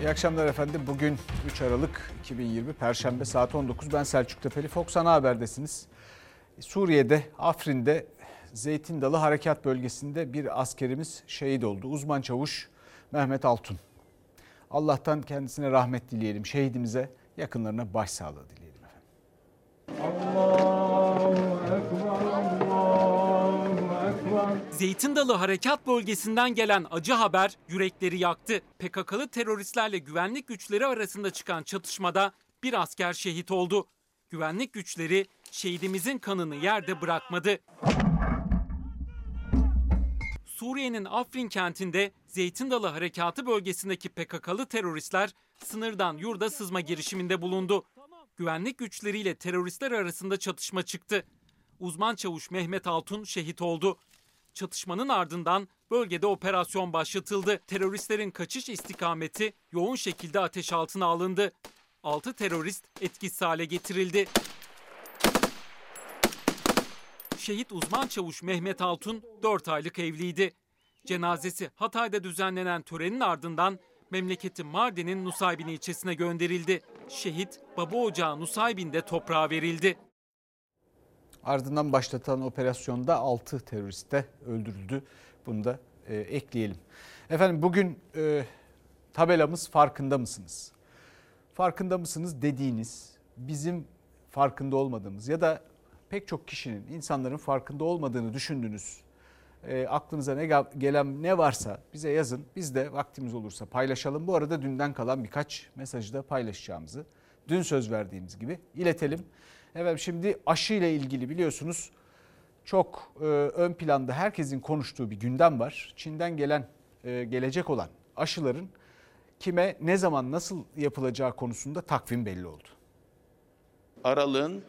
İyi akşamlar efendim. Bugün 3 Aralık 2020 Perşembe saat 19. Ben Selçuk Tepeli. Fox Ana Haber'desiniz. Suriye'de, Afrin'de Zeytin Dalı Harekat Bölgesi'nde bir askerimiz şehit oldu. Uzman çavuş Mehmet Altun. Allah'tan kendisine rahmet dileyelim. Şehidimize yakınlarına başsağlığı dileyelim efendim. Allahu Zeytin Dalı Harekat Bölgesi'nden gelen acı haber yürekleri yaktı. PKK'lı teröristlerle güvenlik güçleri arasında çıkan çatışmada bir asker şehit oldu. Güvenlik güçleri şehidimizin kanını yerde bırakmadı. Suriye'nin Afrin kentinde Zeytin Dalı Harekatı bölgesindeki PKK'lı teröristler sınırdan yurda sızma girişiminde bulundu. Güvenlik güçleriyle teröristler arasında çatışma çıktı. Uzman çavuş Mehmet Altun şehit oldu. Çatışmanın ardından bölgede operasyon başlatıldı. Teröristlerin kaçış istikameti yoğun şekilde ateş altına alındı. 6 terörist etkisiz hale getirildi. Şehit uzman çavuş Mehmet Altun 4 aylık evliydi. Cenazesi Hatay'da düzenlenen törenin ardından memleketi Mardin'in Nusaybin ilçesine gönderildi. Şehit baba ocağı Nusaybin'de toprağa verildi. Ardından başlatılan operasyonda 6 terörist de öldürüldü. Bunu da e, ekleyelim. Efendim bugün e, tabelamız farkında mısınız? Farkında mısınız dediğiniz bizim farkında olmadığımız ya da pek çok kişinin, insanların farkında olmadığını düşündüğünüz e, aklınıza ne gelen ne varsa bize yazın. Biz de vaktimiz olursa paylaşalım. Bu arada dünden kalan birkaç mesajı da paylaşacağımızı dün söz verdiğimiz gibi iletelim. Evet şimdi aşı ile ilgili biliyorsunuz çok e, ön planda herkesin konuştuğu bir gündem var. Çin'den gelen e, gelecek olan aşıların kime ne zaman nasıl yapılacağı konusunda takvim belli oldu. Aralığın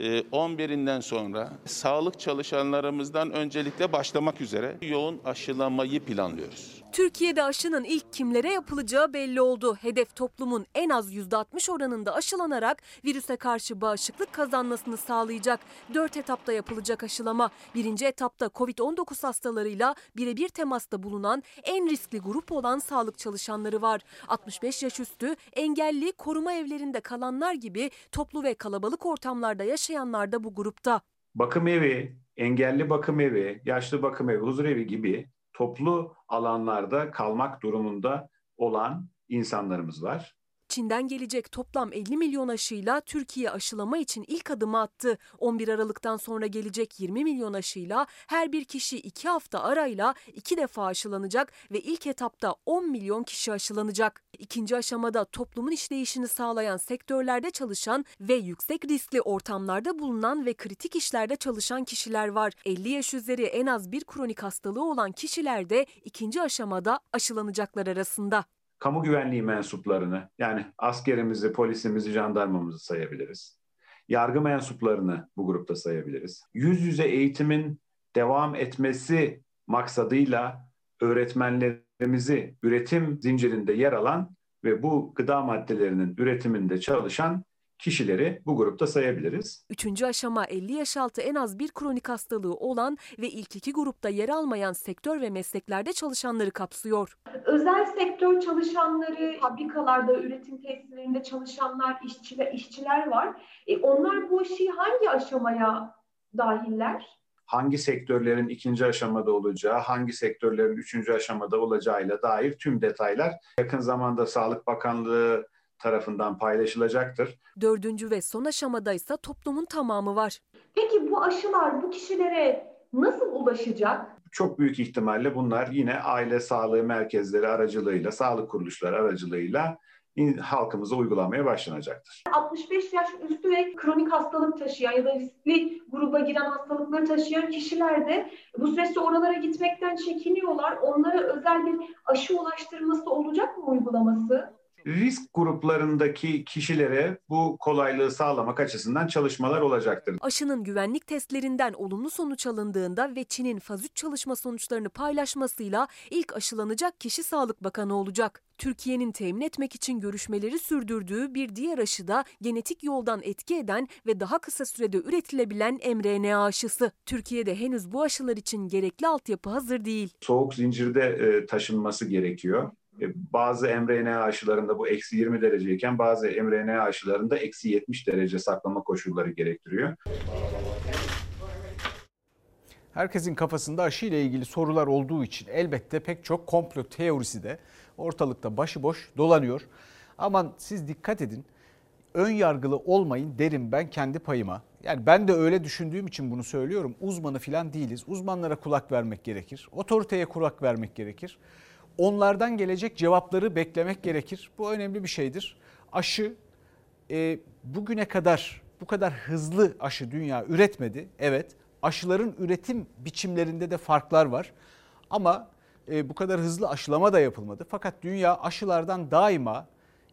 11'inden e, sonra sağlık çalışanlarımızdan öncelikle başlamak üzere yoğun aşılamayı planlıyoruz. Türkiye'de aşının ilk kimlere yapılacağı belli oldu. Hedef toplumun en az %60 oranında aşılanarak virüse karşı bağışıklık kazanmasını sağlayacak. 4 etapta yapılacak aşılama. Birinci etapta COVID-19 hastalarıyla birebir temasta bulunan en riskli grup olan sağlık çalışanları var. 65 yaş üstü, engelli, koruma evlerinde kalanlar gibi toplu ve kalabalık ortamlarda yaşayanlar da bu grupta. Bakım evi, engelli bakım evi, yaşlı bakım evi, huzur evi gibi toplu alanlarda kalmak durumunda olan insanlarımız var. Çin'den gelecek toplam 50 milyon aşıyla Türkiye aşılama için ilk adımı attı. 11 Aralık'tan sonra gelecek 20 milyon aşıyla her bir kişi 2 hafta arayla 2 defa aşılanacak ve ilk etapta 10 milyon kişi aşılanacak. İkinci aşamada toplumun işleyişini sağlayan sektörlerde çalışan ve yüksek riskli ortamlarda bulunan ve kritik işlerde çalışan kişiler var. 50 yaş üzeri en az bir kronik hastalığı olan kişiler de ikinci aşamada aşılanacaklar arasında kamu güvenliği mensuplarını yani askerimizi, polisimizi, jandarmamızı sayabiliriz. Yargı mensuplarını bu grupta sayabiliriz. Yüz yüze eğitimin devam etmesi maksadıyla öğretmenlerimizi üretim zincirinde yer alan ve bu gıda maddelerinin üretiminde çalışan kişileri bu grupta sayabiliriz. Üçüncü aşama 50 yaş altı en az bir kronik hastalığı olan ve ilk iki grupta yer almayan sektör ve mesleklerde çalışanları kapsıyor. Özel sektör çalışanları, fabrikalarda, üretim tesislerinde çalışanlar, işçiler, işçiler var. E onlar bu işi hangi aşamaya dahiller? hangi sektörlerin ikinci aşamada olacağı, hangi sektörlerin üçüncü aşamada olacağıyla dair tüm detaylar yakın zamanda Sağlık Bakanlığı tarafından paylaşılacaktır. Dördüncü ve son aşamada ise toplumun tamamı var. Peki bu aşılar bu kişilere nasıl ulaşacak? Çok büyük ihtimalle bunlar yine aile sağlığı merkezleri aracılığıyla, sağlık kuruluşları aracılığıyla halkımıza uygulamaya başlanacaktır. 65 yaş üstü ve kronik hastalık taşıyan ya da riskli gruba giren hastalıkları taşıyan kişiler de bu süreçte oralara gitmekten çekiniyorlar. Onlara özel bir aşı ulaştırması olacak mı uygulaması? Risk gruplarındaki kişilere bu kolaylığı sağlamak açısından çalışmalar olacaktır. Aşının güvenlik testlerinden olumlu sonuç alındığında ve Çin'in faz 3 çalışma sonuçlarını paylaşmasıyla ilk aşılanacak kişi Sağlık Bakanı olacak. Türkiye'nin temin etmek için görüşmeleri sürdürdüğü bir diğer aşı da genetik yoldan etki eden ve daha kısa sürede üretilebilen mRNA aşısı. Türkiye'de henüz bu aşılar için gerekli altyapı hazır değil. Soğuk zincirde e, taşınması gerekiyor Bazı mRNA aşılarında bu eksi 20 dereceyken bazı mRNA aşılarında eksi 70 derece saklama koşulları gerektiriyor. Herkesin kafasında aşı ile ilgili sorular olduğu için elbette pek çok komplo teorisi de ortalıkta başıboş dolanıyor. Aman siz dikkat edin. Ön yargılı olmayın derim ben kendi payıma. Yani ben de öyle düşündüğüm için bunu söylüyorum. Uzmanı falan değiliz. Uzmanlara kulak vermek gerekir. Otoriteye kulak vermek gerekir. Onlardan gelecek cevapları beklemek gerekir. Bu önemli bir şeydir. Aşı e, bugüne kadar bu kadar hızlı aşı dünya üretmedi. Evet aşıların üretim biçimlerinde de farklar var. Ama e, bu kadar hızlı aşılama da yapılmadı. Fakat dünya aşılardan daima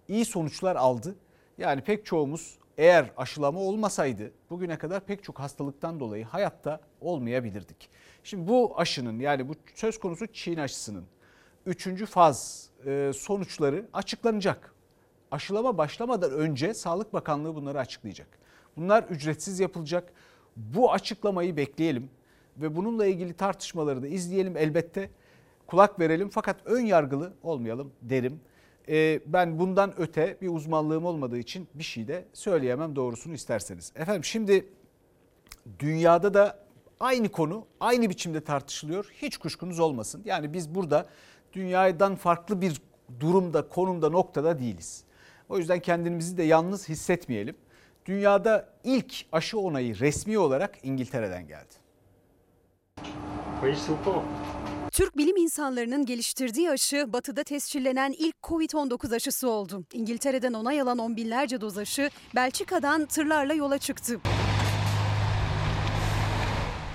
iyi sonuçlar aldı. Yani pek çoğumuz eğer aşılama olmasaydı bugüne kadar pek çok hastalıktan dolayı hayatta olmayabilirdik. Şimdi bu aşının yani bu söz konusu Çin aşısının üçüncü faz e, sonuçları açıklanacak. Aşılama başlamadan önce Sağlık Bakanlığı bunları açıklayacak. Bunlar ücretsiz yapılacak. Bu açıklamayı bekleyelim ve bununla ilgili tartışmaları da izleyelim elbette. Kulak verelim fakat ön yargılı olmayalım derim. Ee, ben bundan öte bir uzmanlığım olmadığı için bir şey de söyleyemem doğrusunu isterseniz. Efendim şimdi dünyada da aynı konu aynı biçimde tartışılıyor. Hiç kuşkunuz olmasın. Yani biz burada dünyadan farklı bir durumda, konumda, noktada değiliz. O yüzden kendimizi de yalnız hissetmeyelim. Dünyada ilk aşı onayı resmi olarak İngiltere'den geldi. Türk bilim insanlarının geliştirdiği aşı batıda tescillenen ilk Covid-19 aşısı oldu. İngiltere'den onay alan on binlerce doz aşı Belçika'dan tırlarla yola çıktı.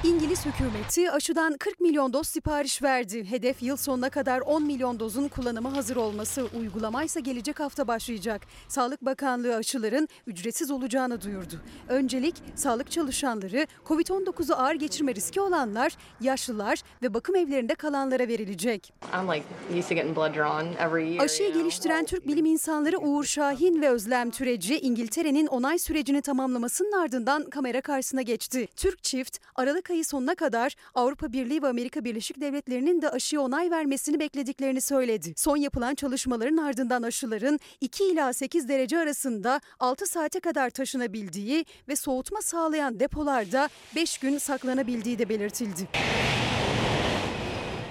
İngiliz hükümeti aşıdan 40 milyon doz sipariş verdi. Hedef yıl sonuna kadar 10 milyon dozun kullanıma hazır olması. Uygulama ise gelecek hafta başlayacak. Sağlık Bakanlığı aşıların ücretsiz olacağını duyurdu. Öncelik sağlık çalışanları, Covid-19'u ağır geçirme riski olanlar, yaşlılar ve bakım evlerinde kalanlara verilecek. Aşıyı geliştiren Türk bilim insanları Uğur Şahin ve Özlem Türeci İngiltere'nin onay sürecini tamamlamasının ardından kamera karşısına geçti. Türk çift Aralık ayı sonuna kadar Avrupa Birliği ve Amerika Birleşik Devletleri'nin de aşıya onay vermesini beklediklerini söyledi. Son yapılan çalışmaların ardından aşıların 2 ila 8 derece arasında 6 saate kadar taşınabildiği ve soğutma sağlayan depolarda 5 gün saklanabildiği de belirtildi.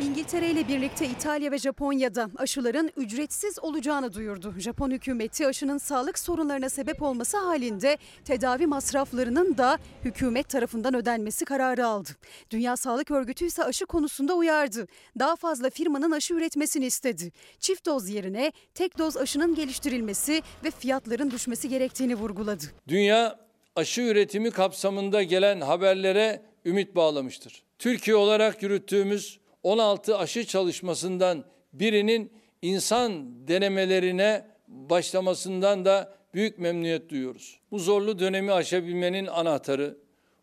İngiltere ile birlikte İtalya ve Japonya'da aşıların ücretsiz olacağını duyurdu. Japon hükümeti aşının sağlık sorunlarına sebep olması halinde tedavi masraflarının da hükümet tarafından ödenmesi kararı aldı. Dünya Sağlık Örgütü ise aşı konusunda uyardı. Daha fazla firmanın aşı üretmesini istedi. Çift doz yerine tek doz aşının geliştirilmesi ve fiyatların düşmesi gerektiğini vurguladı. Dünya aşı üretimi kapsamında gelen haberlere ümit bağlamıştır. Türkiye olarak yürüttüğümüz 16 aşı çalışmasından birinin insan denemelerine başlamasından da büyük memnuniyet duyuyoruz. Bu zorlu dönemi aşabilmenin anahtarı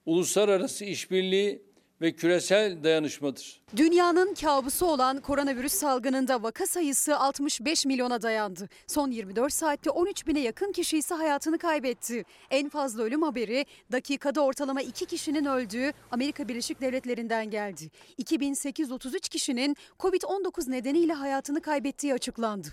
uluslararası işbirliği ve küresel dayanışmadır. Dünyanın kabusu olan koronavirüs salgınında vaka sayısı 65 milyona dayandı. Son 24 saatte 13 bine yakın kişi ise hayatını kaybetti. En fazla ölüm haberi dakikada ortalama 2 kişinin öldüğü Amerika Birleşik Devletleri'nden geldi. 2833 kişinin Covid-19 nedeniyle hayatını kaybettiği açıklandı.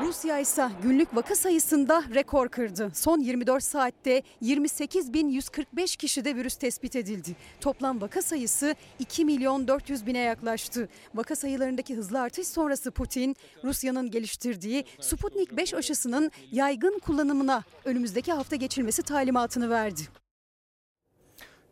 Rusya ise günlük vaka sayısında rekor kırdı. Son 24 saatte 28.145 kişide virüs tespit edildi. Toplam vaka sayısı 2 milyon 400 bine yaklaştı. Vaka sayılarındaki hızlı artış sonrası Putin, Rusya'nın geliştirdiği Sputnik 5 aşısının yaygın kullanımına önümüzdeki hafta geçilmesi talimatını verdi.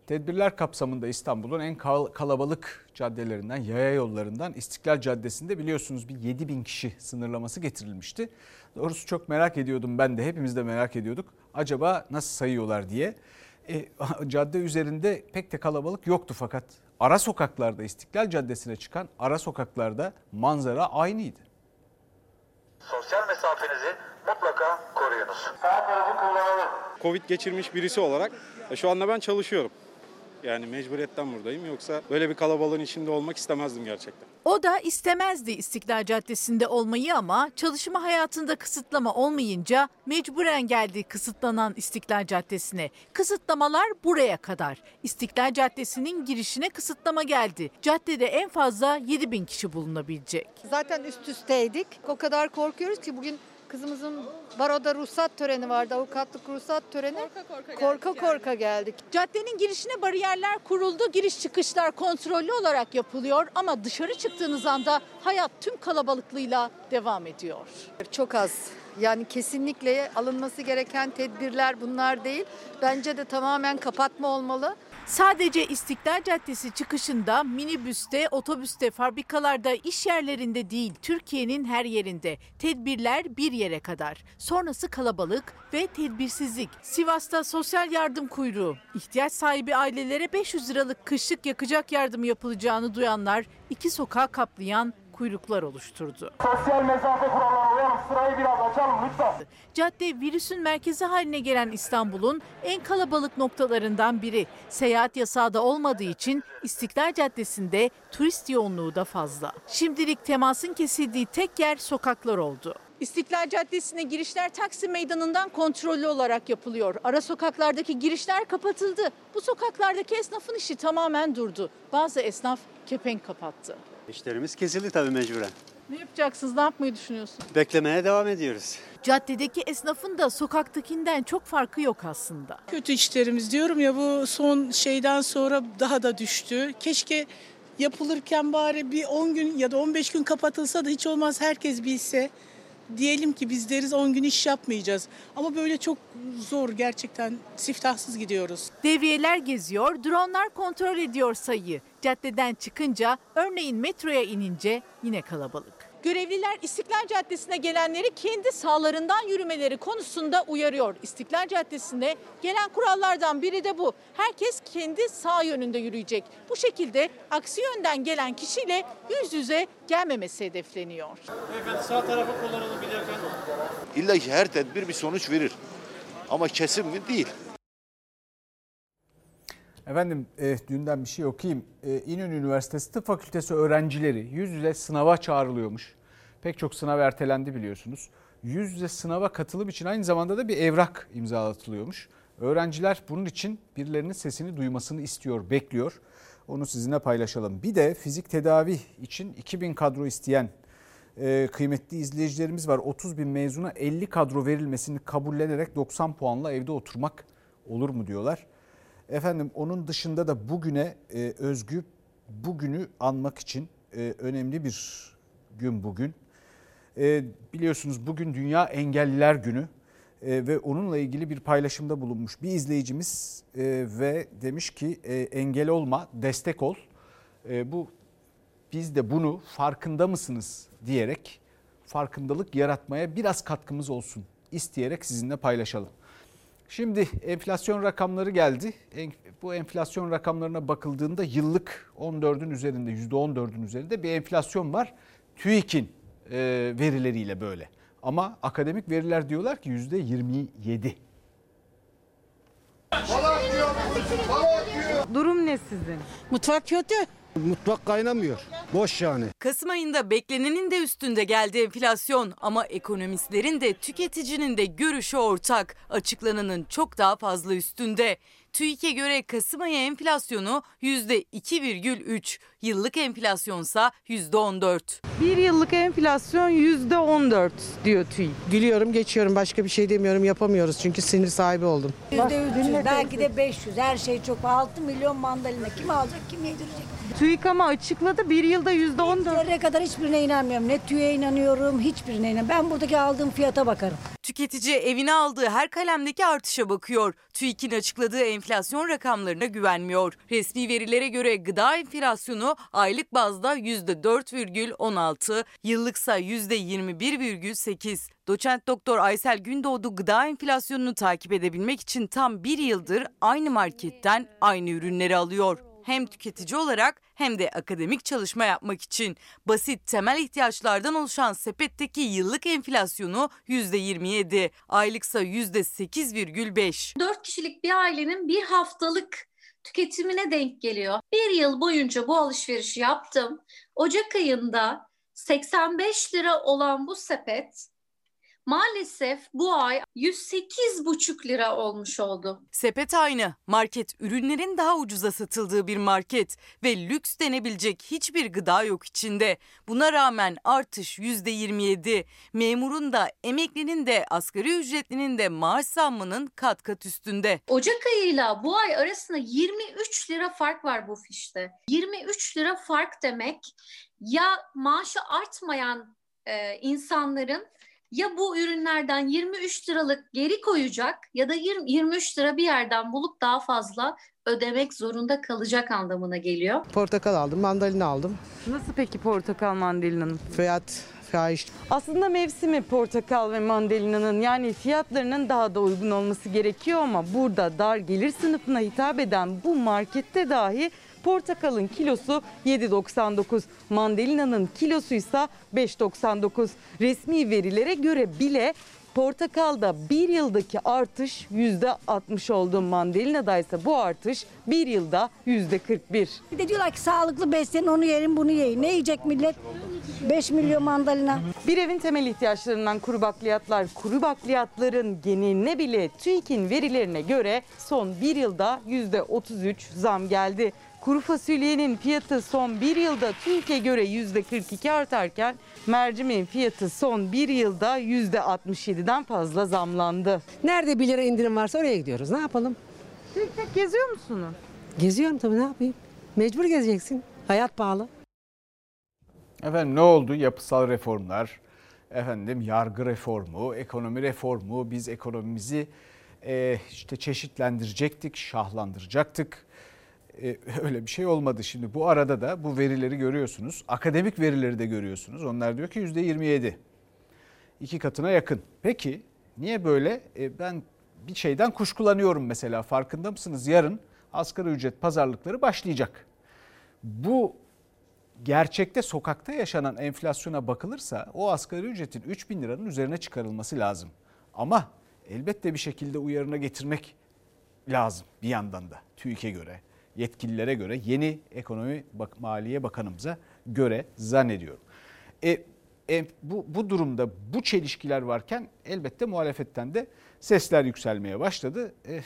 Tedbirler kapsamında İstanbul'un en kal- kalabalık caddelerinden, yaya yollarından İstiklal Caddesi'nde biliyorsunuz bir 7 bin kişi sınırlaması getirilmişti. Doğrusu çok merak ediyordum ben de hepimiz de merak ediyorduk. Acaba nasıl sayıyorlar diye. E, cadde üzerinde pek de kalabalık yoktu fakat ara sokaklarda İstiklal Caddesi'ne çıkan ara sokaklarda manzara aynıydı. Sosyal mesafenizi mutlaka koruyunuz. Sağ tarafı kullanalım. Covid geçirmiş birisi olarak e, şu anda ben çalışıyorum. Yani mecburiyetten buradayım. Yoksa böyle bir kalabalığın içinde olmak istemezdim gerçekten. O da istemezdi İstiklal Caddesi'nde olmayı ama çalışma hayatında kısıtlama olmayınca mecburen geldi kısıtlanan İstiklal Caddesi'ne. Kısıtlamalar buraya kadar. İstiklal Caddesi'nin girişine kısıtlama geldi. Caddede en fazla 7 bin kişi bulunabilecek. Zaten üst üsteydik. O kadar korkuyoruz ki bugün kızımızın baroda ruhsat töreni vardı. Avukatlık ruhsat töreni. Korka korka, korka, korka geldik. Caddenin girişine bariyerler kuruldu. Giriş çıkışlar kontrollü olarak yapılıyor ama dışarı çıktığınız anda hayat tüm kalabalıklığıyla devam ediyor. Çok az. Yani kesinlikle alınması gereken tedbirler bunlar değil. Bence de tamamen kapatma olmalı. Sadece İstiklal Caddesi çıkışında minibüste, otobüste, fabrikalarda, iş yerlerinde değil Türkiye'nin her yerinde. Tedbirler bir yere kadar. Sonrası kalabalık ve tedbirsizlik. Sivas'ta sosyal yardım kuyruğu. İhtiyaç sahibi ailelere 500 liralık kışlık yakacak yardım yapılacağını duyanlar iki sokağa kaplayan kuyruklar oluşturdu. Sosyal mesafe kurallarına uyalım. Sırayı biraz açalım lütfen. Cadde virüsün merkezi haline gelen İstanbul'un en kalabalık noktalarından biri. Seyahat yasağı da olmadığı için İstiklal Caddesi'nde turist yoğunluğu da fazla. Şimdilik temasın kesildiği tek yer sokaklar oldu. İstiklal Caddesi'ne girişler Taksim Meydanı'ndan kontrollü olarak yapılıyor. Ara sokaklardaki girişler kapatıldı. Bu sokaklardaki esnafın işi tamamen durdu. Bazı esnaf kepenk kapattı. İşlerimiz kesildi tabii mecburen. Ne yapacaksınız? Ne yapmayı düşünüyorsunuz? Beklemeye devam ediyoruz. Caddedeki esnafın da sokaktakinden çok farkı yok aslında. Kötü işlerimiz diyorum ya bu son şeyden sonra daha da düştü. Keşke yapılırken bari bir 10 gün ya da 15 gün kapatılsa da hiç olmaz herkes bilse. Diyelim ki biz deriz 10 gün iş yapmayacağız. Ama böyle çok zor gerçekten siftahsız gidiyoruz. Devriyeler geziyor, dronlar kontrol ediyor sayıyı. Caddeden çıkınca, örneğin metroya inince yine kalabalık. Görevliler İstiklal Caddesi'ne gelenleri kendi sağlarından yürümeleri konusunda uyarıyor. İstiklal Caddesi'ne gelen kurallardan biri de bu. Herkes kendi sağ yönünde yürüyecek. Bu şekilde aksi yönden gelen kişiyle yüz yüze gelmemesi hedefleniyor. Beyefendi sağ tarafı kullanalım bir dakika. İlla ki her tedbir bir sonuç verir. Ama kesin mi? Değil. Efendim e, dünden bir şey okuyayım. E, İnönü Üniversitesi Tıp Fakültesi öğrencileri yüz yüze sınava çağrılıyormuş. Pek çok sınav ertelendi biliyorsunuz. Yüz yüze sınava katılım için aynı zamanda da bir evrak imzalatılıyormuş. Öğrenciler bunun için birilerinin sesini duymasını istiyor, bekliyor. Onu sizinle paylaşalım. Bir de fizik tedavi için 2000 kadro isteyen e, kıymetli izleyicilerimiz var. 30 bin mezuna 50 kadro verilmesini kabullenerek 90 puanla evde oturmak olur mu diyorlar. Efendim onun dışında da bugüne e, özgü bugünü anmak için e, önemli bir gün bugün. E, biliyorsunuz bugün Dünya Engelliler Günü e, ve onunla ilgili bir paylaşımda bulunmuş bir izleyicimiz e, ve demiş ki e, engel olma, destek ol. E, bu biz de bunu farkında mısınız diyerek farkındalık yaratmaya biraz katkımız olsun isteyerek sizinle paylaşalım. Şimdi enflasyon rakamları geldi. Bu enflasyon rakamlarına bakıldığında yıllık 14'ün üzerinde %14'ün üzerinde bir enflasyon var. TÜİK'in e, verileriyle böyle. Ama akademik veriler diyorlar ki %27. Durum ne sizin? Mutfak kötü. Mutfak kaynamıyor. Boş yani. Kasım ayında beklenenin de üstünde geldi enflasyon ama ekonomistlerin de tüketicinin de görüşü ortak. Açıklananın çok daha fazla üstünde. TÜİK'e göre Kasım ayı enflasyonu %2,3, yıllık enflasyonsa %14. Bir yıllık enflasyon %14 diyor TÜİK. Gülüyorum geçiyorum başka bir şey demiyorum yapamıyoruz çünkü sinir sahibi oldum. %300 belki de 500 her şey çok 6 milyon mandalina kim alacak kim yedirecek? TÜİK ama açıkladı bir yılda %14. Zerre kadar hiçbirine inanmıyorum. Ne TÜİK'e inanıyorum hiçbirine inanmıyorum. Ben buradaki aldığım fiyata bakarım. Tüketici evine aldığı her kalemdeki artışa bakıyor. TÜİK'in açıkladığı enflasyon rakamlarına güvenmiyor. Resmi verilere göre gıda enflasyonu aylık bazda %4,16, yıllıksa %21,8. Doçent Doktor Aysel Gündoğdu gıda enflasyonunu takip edebilmek için tam bir yıldır aynı marketten aynı ürünleri alıyor hem tüketici olarak hem de akademik çalışma yapmak için basit temel ihtiyaçlardan oluşan sepetteki yıllık enflasyonu %27, aylıksa %8,5. 4 kişilik bir ailenin bir haftalık tüketimine denk geliyor. Bir yıl boyunca bu alışverişi yaptım. Ocak ayında 85 lira olan bu sepet maalesef bu ay 108,5 lira olmuş oldu. Sepet aynı. Market ürünlerin daha ucuza satıldığı bir market ve lüks denebilecek hiçbir gıda yok içinde. Buna rağmen artış %27. Memurun da, emeklinin de, asgari ücretlinin de maaş zammının kat kat üstünde. Ocak ayıyla bu ay arasında 23 lira fark var bu fişte. 23 lira fark demek ya maaşı artmayan e, insanların ya bu ürünlerden 23 liralık geri koyacak ya da 20, 23 lira bir yerden bulup daha fazla ödemek zorunda kalacak anlamına geliyor. Portakal aldım, mandalina aldım. Nasıl peki portakal mandalinanın? Fiyat fahiş. Aslında mevsimi portakal ve mandalinanın yani fiyatlarının daha da uygun olması gerekiyor ama burada dar gelir sınıfına hitap eden bu markette dahi portakalın kilosu 7.99, mandalinanın kilosu ise 5.99. Resmi verilere göre bile portakalda bir yıldaki artış %60 oldu. Mandalinada ise bu artış bir yılda %41. Bir de diyorlar ki sağlıklı beslenin onu yerin bunu yiyin. Ne yiyecek millet? 5 milyon mandalina. Bir evin temel ihtiyaçlarından kuru bakliyatlar, kuru bakliyatların geneline bile TÜİK'in verilerine göre son bir yılda %33 zam geldi. Kuru fasulyenin fiyatı son bir yılda TÜİK'e göre %42 artarken mercimeğin fiyatı son bir yılda %67'den fazla zamlandı. Nerede 1 lira indirim varsa oraya gidiyoruz. Ne yapalım? Tek tek geziyor musunuz? Geziyorum tabii ne yapayım? Mecbur gezeceksin. Hayat pahalı. Efendim ne oldu? Yapısal reformlar, efendim yargı reformu, ekonomi reformu. Biz ekonomimizi e, işte çeşitlendirecektik, şahlandıracaktık. E, öyle bir şey olmadı. Şimdi bu arada da bu verileri görüyorsunuz. Akademik verileri de görüyorsunuz. Onlar diyor ki %27. İki katına yakın. Peki niye böyle? E, ben bir şeyden kuşkulanıyorum mesela farkında mısınız? Yarın asgari ücret pazarlıkları başlayacak. Bu gerçekte sokakta yaşanan enflasyona bakılırsa o asgari ücretin 3 bin liranın üzerine çıkarılması lazım. Ama elbette bir şekilde uyarına getirmek lazım bir yandan da TÜİK'e göre, yetkililere göre, yeni ekonomi bak, maliye bakanımıza göre zannediyorum. E, e, bu, bu durumda bu çelişkiler varken elbette muhalefetten de sesler yükselmeye başladı. E,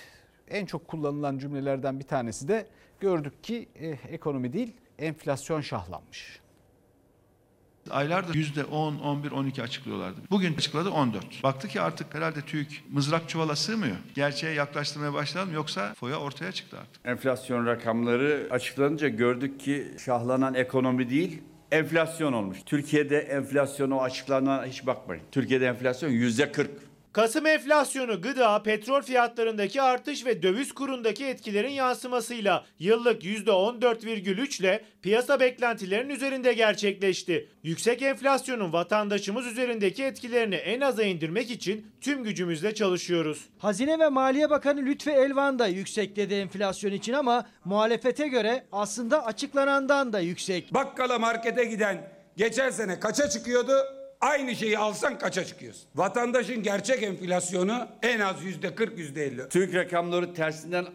en çok kullanılan cümlelerden bir tanesi de gördük ki e, ekonomi değil enflasyon şahlanmış. Aylardır %10, 11, 12 açıklıyorlardı. Bugün açıkladı 14. Baktı ki artık herhalde TÜİK mızrak çuvala sığmıyor. Gerçeğe yaklaştırmaya başlayalım yoksa foya ortaya çıktı artık. Enflasyon rakamları açıklanınca gördük ki şahlanan ekonomi değil, enflasyon olmuş. Türkiye'de enflasyonu açıklanan hiç bakmayın. Türkiye'de enflasyon yüzde 40. Kasım enflasyonu gıda, petrol fiyatlarındaki artış ve döviz kurundaki etkilerin yansımasıyla yıllık %14,3 ile piyasa beklentilerinin üzerinde gerçekleşti. Yüksek enflasyonun vatandaşımız üzerindeki etkilerini en aza indirmek için tüm gücümüzle çalışıyoruz. Hazine ve Maliye Bakanı Lütfi Elvan da yüksek dedi enflasyon için ama muhalefete göre aslında açıklanandan da yüksek. Bakkala markete giden geçen sene kaça çıkıyordu? Aynı şeyi alsan kaça çıkıyorsun? Vatandaşın gerçek enflasyonu en az yüzde 40 yüzde 50. TÜİK rakamları tersinden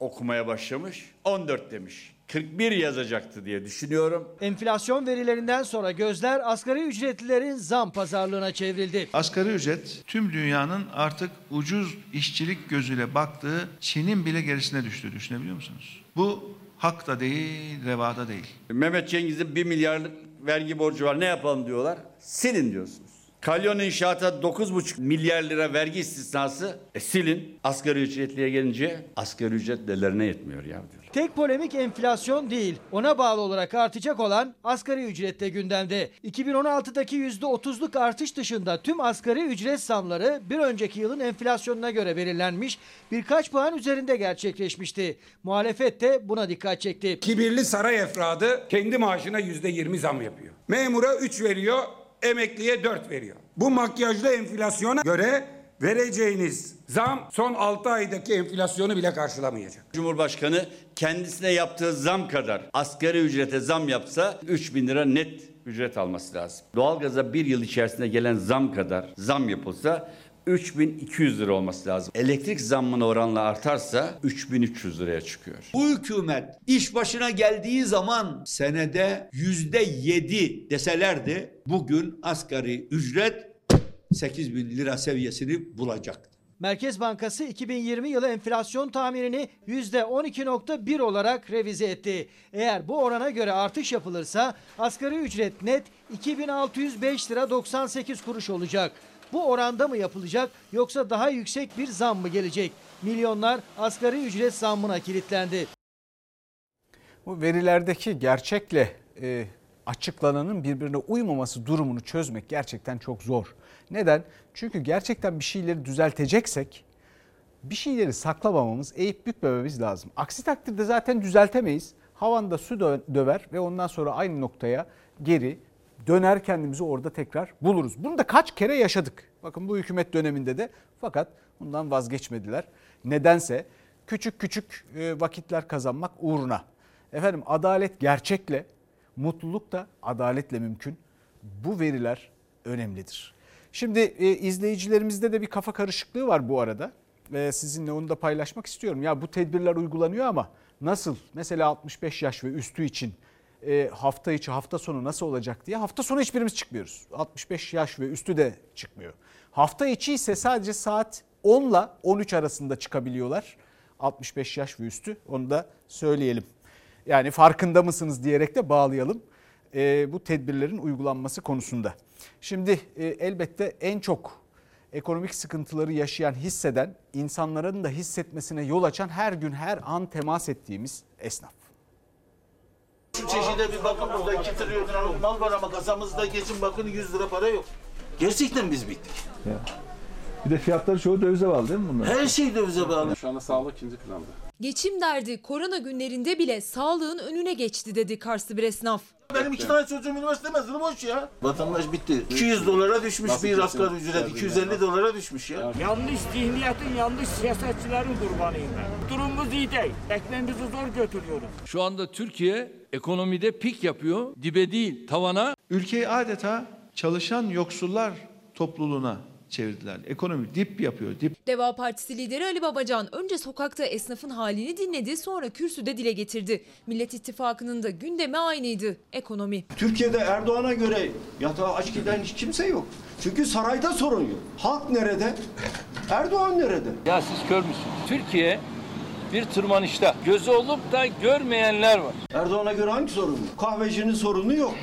okumaya başlamış. 14 demiş. 41 yazacaktı diye düşünüyorum. Enflasyon verilerinden sonra gözler asgari ücretlilerin zam pazarlığına çevrildi. Asgari ücret tüm dünyanın artık ucuz işçilik gözüyle baktığı Çin'in bile gerisine düştü düşünebiliyor musunuz? Bu hak da değil, reva da değil. Mehmet Cengiz'in 1 milyarlık vergi borcu var ne yapalım diyorlar. Silin diyorsunuz. Kalyon inşaata 9,5 milyar lira vergi istisnası. E silin. Asgari ücretliye gelince asgari ücret nelerine yetmiyor ya diyor. Tek polemik enflasyon değil. Ona bağlı olarak artacak olan asgari ücrette gündemde. 2016'daki %30'luk artış dışında tüm asgari ücret zamları bir önceki yılın enflasyonuna göre belirlenmiş birkaç puan üzerinde gerçekleşmişti. Muhalefet de buna dikkat çekti. Kibirli saray efradı kendi maaşına yüzde 20 zam yapıyor. Memura 3 veriyor, emekliye 4 veriyor. Bu makyajlı enflasyona göre vereceğiniz zam son 6 aydaki enflasyonu bile karşılamayacak. Cumhurbaşkanı kendisine yaptığı zam kadar asgari ücrete zam yapsa 3 bin lira net ücret alması lazım. Doğalgaza bir yıl içerisinde gelen zam kadar zam yapılsa 3200 lira olması lazım. Elektrik zammına oranla artarsa 3300 liraya çıkıyor. Bu hükümet iş başına geldiği zaman senede yüzde yedi deselerdi bugün asgari ücret 8 bin lira seviyesini bulacaktı. Merkez Bankası 2020 yılı enflasyon tahminini %12.1 olarak revize etti. Eğer bu orana göre artış yapılırsa asgari ücret net 2605 lira 98 kuruş olacak. Bu oranda mı yapılacak yoksa daha yüksek bir zam mı gelecek? Milyonlar asgari ücret zammına kilitlendi. Bu verilerdeki gerçekle e, açıklananın birbirine uymaması durumunu çözmek gerçekten çok zor. Neden? Çünkü gerçekten bir şeyleri düzelteceksek bir şeyleri saklamamamız, eğip bükmememiz lazım. Aksi takdirde zaten düzeltemeyiz. Havanda su döver ve ondan sonra aynı noktaya geri döner kendimizi orada tekrar buluruz. Bunu da kaç kere yaşadık. Bakın bu hükümet döneminde de fakat bundan vazgeçmediler. Nedense küçük küçük e, vakitler kazanmak uğruna. Efendim adalet gerçekle, mutluluk da adaletle mümkün. Bu veriler önemlidir. Şimdi e, izleyicilerimizde de bir kafa karışıklığı var bu arada. E, sizinle onu da paylaşmak istiyorum. Ya bu tedbirler uygulanıyor ama nasıl? Mesela 65 yaş ve üstü için e, hafta içi hafta sonu nasıl olacak diye. Hafta sonu hiçbirimiz çıkmıyoruz. 65 yaş ve üstü de çıkmıyor. Hafta içi ise sadece saat 10 ile 13 arasında çıkabiliyorlar. 65 yaş ve üstü onu da söyleyelim. Yani farkında mısınız diyerek de bağlayalım e, bu tedbirlerin uygulanması konusunda. Şimdi e, elbette en çok ekonomik sıkıntıları yaşayan, hisseden, insanların da hissetmesine yol açan her gün her an temas ettiğimiz esnaf. Şu çeşide bir bakın burada 2 trilyon liralık mal var ama kasamızda geçin bakın 100 lira para yok. Gerçekten biz bittik. Ya. Bir de fiyatları çoğu dövize bağlı değil mi bunlar? Her şey dövize bağlı. Şu anda sağlık ikinci planda. Geçim derdi korona günlerinde bile sağlığın önüne geçti dedi Karslı bir esnaf. Benim iki tane çocuğum üniversite mezunu boş ya. Vatandaş bitti. 200 dolara düşmüş Nasıl bir asgari ücret. 250 dolara düşmüş ya. Yanlış zihniyetin, yanlış siyasetçilerin kurbanıyım ben. Durumumuz iyi değil. Ekmeğimizi zor götürüyoruz. Şu anda Türkiye ekonomide pik yapıyor. Dibe değil tavana. Ülkeyi adeta çalışan yoksullar topluluğuna çevirdiler. Ekonomi dip yapıyor, dip. Deva Partisi lideri Ali Babacan önce sokakta esnafın halini dinledi sonra kürsüde dile getirdi. Millet İttifakı'nın da gündemi aynıydı ekonomi. Türkiye'de Erdoğan'a göre yatağa aç giden hiç kimse yok. Çünkü sarayda sorun yok. Halk nerede? Erdoğan nerede? Ya siz kör müsünüz? Türkiye bir tırmanışta. Gözü olup da görmeyenler var. Erdoğan'a göre hangi sorun yok? Kahvecinin sorunu yok.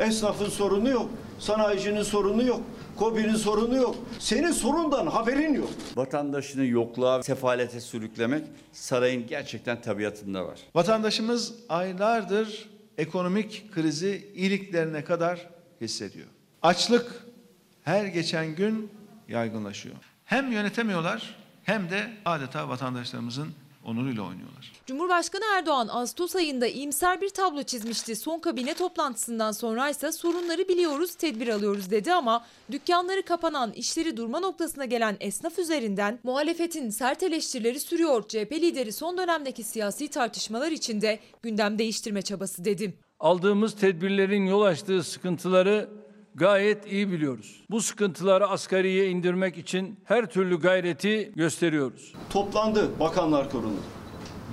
Esnafın sorunu yok. Sanayicinin sorunu yok. Kobi'nin sorunu yok. Senin sorundan haberin yok. Vatandaşını yokluğa, sefalete sürüklemek sarayın gerçekten tabiatında var. Vatandaşımız aylardır ekonomik krizi iliklerine kadar hissediyor. Açlık her geçen gün yaygınlaşıyor. Hem yönetemiyorlar hem de adeta vatandaşlarımızın onuruyla oynuyorlar. Cumhurbaşkanı Erdoğan Ağustos ayında iyimser bir tablo çizmişti. Son kabine toplantısından sonra ise sorunları biliyoruz, tedbir alıyoruz dedi ama dükkanları kapanan, işleri durma noktasına gelen esnaf üzerinden muhalefetin sert eleştirileri sürüyor. CHP lideri son dönemdeki siyasi tartışmalar içinde gündem değiştirme çabası dedi. Aldığımız tedbirlerin yol açtığı sıkıntıları gayet iyi biliyoruz. Bu sıkıntıları asgariye indirmek için her türlü gayreti gösteriyoruz. Toplandı Bakanlar Kurulu.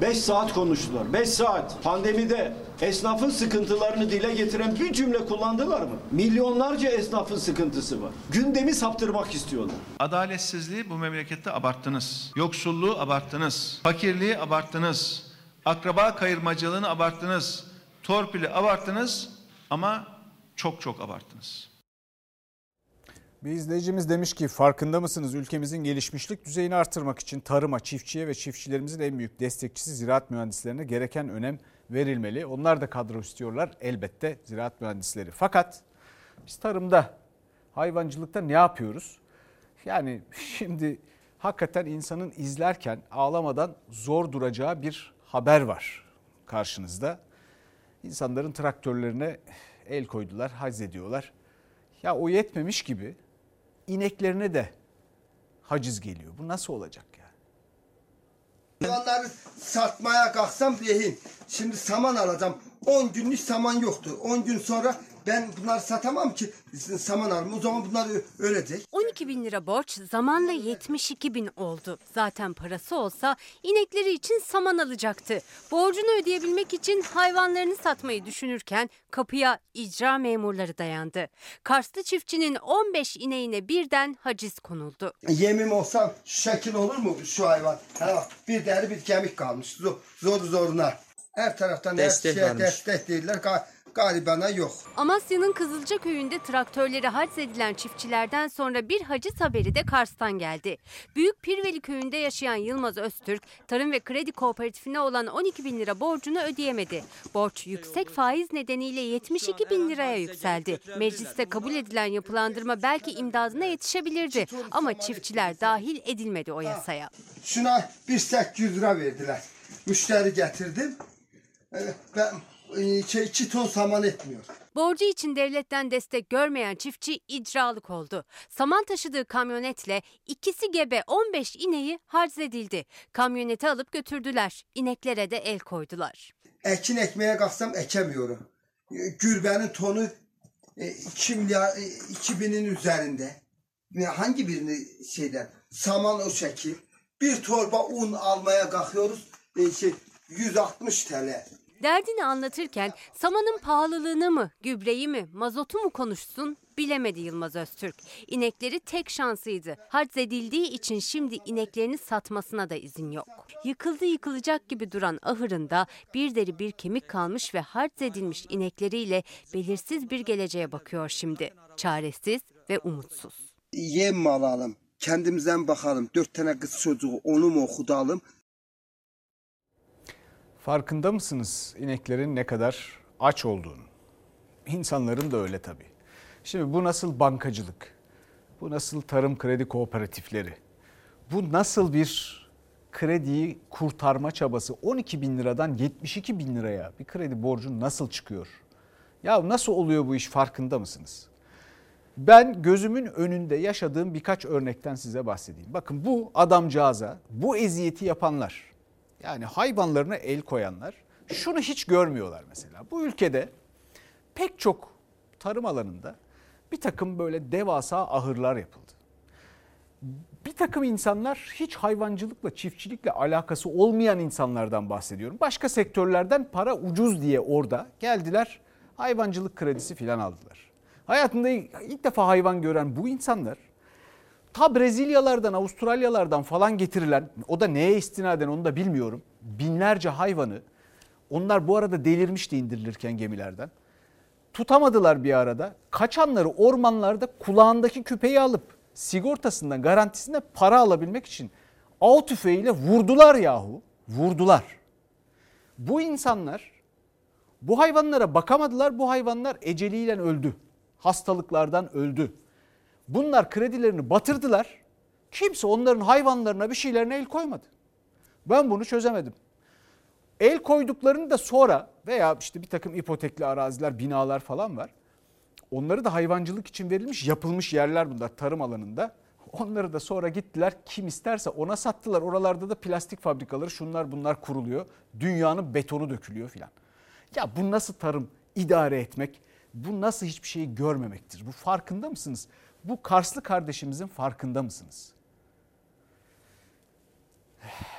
5 saat konuştular. 5 saat. Pandemide esnafın sıkıntılarını dile getiren bir cümle kullandılar mı? Milyonlarca esnafın sıkıntısı var. Gündemi saptırmak istiyorlar. Adaletsizliği bu memlekette abarttınız. Yoksulluğu abarttınız. Fakirliği abarttınız. Akraba kayırmacılığını abarttınız. Torpili abarttınız ama çok çok abarttınız. Bir izleyicimiz demiş ki farkında mısınız ülkemizin gelişmişlik düzeyini artırmak için tarıma, çiftçiye ve çiftçilerimizin en büyük destekçisi ziraat mühendislerine gereken önem verilmeli. Onlar da kadro istiyorlar elbette ziraat mühendisleri. Fakat biz tarımda, hayvancılıkta ne yapıyoruz? Yani şimdi hakikaten insanın izlerken ağlamadan zor duracağı bir haber var karşınızda. İnsanların traktörlerine el koydular, haz ediyorlar. Ya o yetmemiş gibi ineklerine de haciz geliyor. Bu nasıl olacak ya? Hayvanları satmaya kalksam rehin. Şimdi saman alacağım. 10 günlük saman yoktu. 10 gün sonra Ben bunları satamam ki saman alım. O zaman bunlar ölecek. 12 bin lira borç zamanla 72 bin oldu. Zaten parası olsa inekleri için saman alacaktı. Borcunu ödeyebilmek için hayvanlarını satmayı düşünürken kapıya icra memurları dayandı. Karslı çiftçinin 15 ineğine birden haciz konuldu. Yemim olsam şu şekil olur mu şu hayvan? Ha, bak, bir deri bir kemik kalmış. Zor, zor zoruna. Her taraftan Destek her şeye varmış. destek değiller. Ga- Galibana yok. Amasya'nın Kızılca köyünde traktörleri haciz edilen çiftçilerden sonra bir haciz haberi de Kars'tan geldi. Büyük Pirveli köyünde yaşayan Yılmaz Öztürk, Tarım ve Kredi Kooperatifine olan 12 bin lira borcunu ödeyemedi. Borç yüksek faiz nedeniyle 72 bin liraya yükseldi. Mecliste kabul edilen yapılandırma belki imdadına yetişebilirdi ama çiftçiler dahil edilmedi o yasaya. Şuna bir 800 lira verdiler. Müşteri getirdim. Ee, Ben şey, iki ton saman etmiyor. Borcu için devletten destek görmeyen çiftçi icralık oldu. Saman taşıdığı kamyonetle ikisi gebe 15 ineği harc edildi. Kamyoneti alıp götürdüler. İneklere de el koydular. Ekin ekmeye kalksam ekemiyorum. E, Gürbenin tonu e, 2 milyar, e, 2000'in üzerinde. Hangi birini şeyden? Saman o şekil. Bir torba un almaya kalkıyoruz. E, şey, 160 TL. Derdini anlatırken samanın pahalılığını mı, gübreyi mi, mazotu mu konuşsun bilemedi Yılmaz Öztürk. İnekleri tek şansıydı. Harc edildiği için şimdi ineklerini satmasına da izin yok. Yıkıldı yıkılacak gibi duran ahırında bir deri bir kemik kalmış ve harc edilmiş inekleriyle belirsiz bir geleceğe bakıyor şimdi. Çaresiz ve umutsuz. Yem mi alalım? Kendimizden bakalım. Dört tane kız çocuğu onu mu okudalım? Farkında mısınız ineklerin ne kadar aç olduğunu? İnsanların da öyle tabii. Şimdi bu nasıl bankacılık? Bu nasıl tarım kredi kooperatifleri? Bu nasıl bir krediyi kurtarma çabası? 12 bin liradan 72 bin liraya bir kredi borcu nasıl çıkıyor? Ya nasıl oluyor bu iş farkında mısınız? Ben gözümün önünde yaşadığım birkaç örnekten size bahsedeyim. Bakın bu adamcağıza bu eziyeti yapanlar yani hayvanlarına el koyanlar şunu hiç görmüyorlar mesela. Bu ülkede pek çok tarım alanında bir takım böyle devasa ahırlar yapıldı. Bir takım insanlar hiç hayvancılıkla, çiftçilikle alakası olmayan insanlardan bahsediyorum. Başka sektörlerden para ucuz diye orada geldiler hayvancılık kredisi filan aldılar. Hayatında ilk defa hayvan gören bu insanlar ta Brezilyalardan, Avustralyalardan falan getirilen o da neye istinaden onu da bilmiyorum. Binlerce hayvanı onlar bu arada delirmişti indirilirken gemilerden. Tutamadılar bir arada. Kaçanları ormanlarda kulağındaki küpeyi alıp sigortasından garantisinde para alabilmek için av tüfeğiyle vurdular yahu. Vurdular. Bu insanlar bu hayvanlara bakamadılar. Bu hayvanlar eceliyle öldü. Hastalıklardan öldü. Bunlar kredilerini batırdılar. Kimse onların hayvanlarına bir şeylerine el koymadı. Ben bunu çözemedim. El koyduklarını da sonra veya işte bir takım ipotekli araziler, binalar falan var. Onları da hayvancılık için verilmiş, yapılmış yerler bunlar tarım alanında. Onları da sonra gittiler kim isterse ona sattılar. Oralarda da plastik fabrikaları şunlar bunlar kuruluyor. Dünyanın betonu dökülüyor filan. Ya bu nasıl tarım idare etmek? Bu nasıl hiçbir şeyi görmemektir? Bu farkında mısınız? Bu Karslı kardeşimizin farkında mısınız?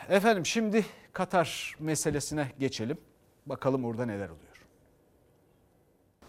Efendim şimdi Katar meselesine geçelim. Bakalım orada neler oluyor.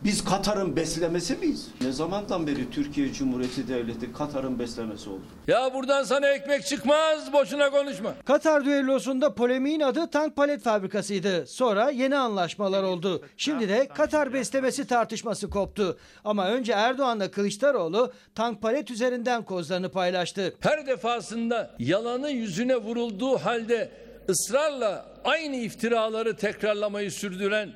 Biz Katar'ın beslemesi miyiz? Ne zamandan beri Türkiye Cumhuriyeti Devleti Katar'ın beslemesi oldu? Ya buradan sana ekmek çıkmaz boşuna konuşma. Katar düellosunda polemiğin adı tank palet fabrikasıydı. Sonra yeni anlaşmalar oldu. Şimdi de Katar beslemesi tartışması koptu. Ama önce Erdoğan'la Kılıçdaroğlu tank palet üzerinden kozlarını paylaştı. Her defasında yalanı yüzüne vurulduğu halde ısrarla aynı iftiraları tekrarlamayı sürdüren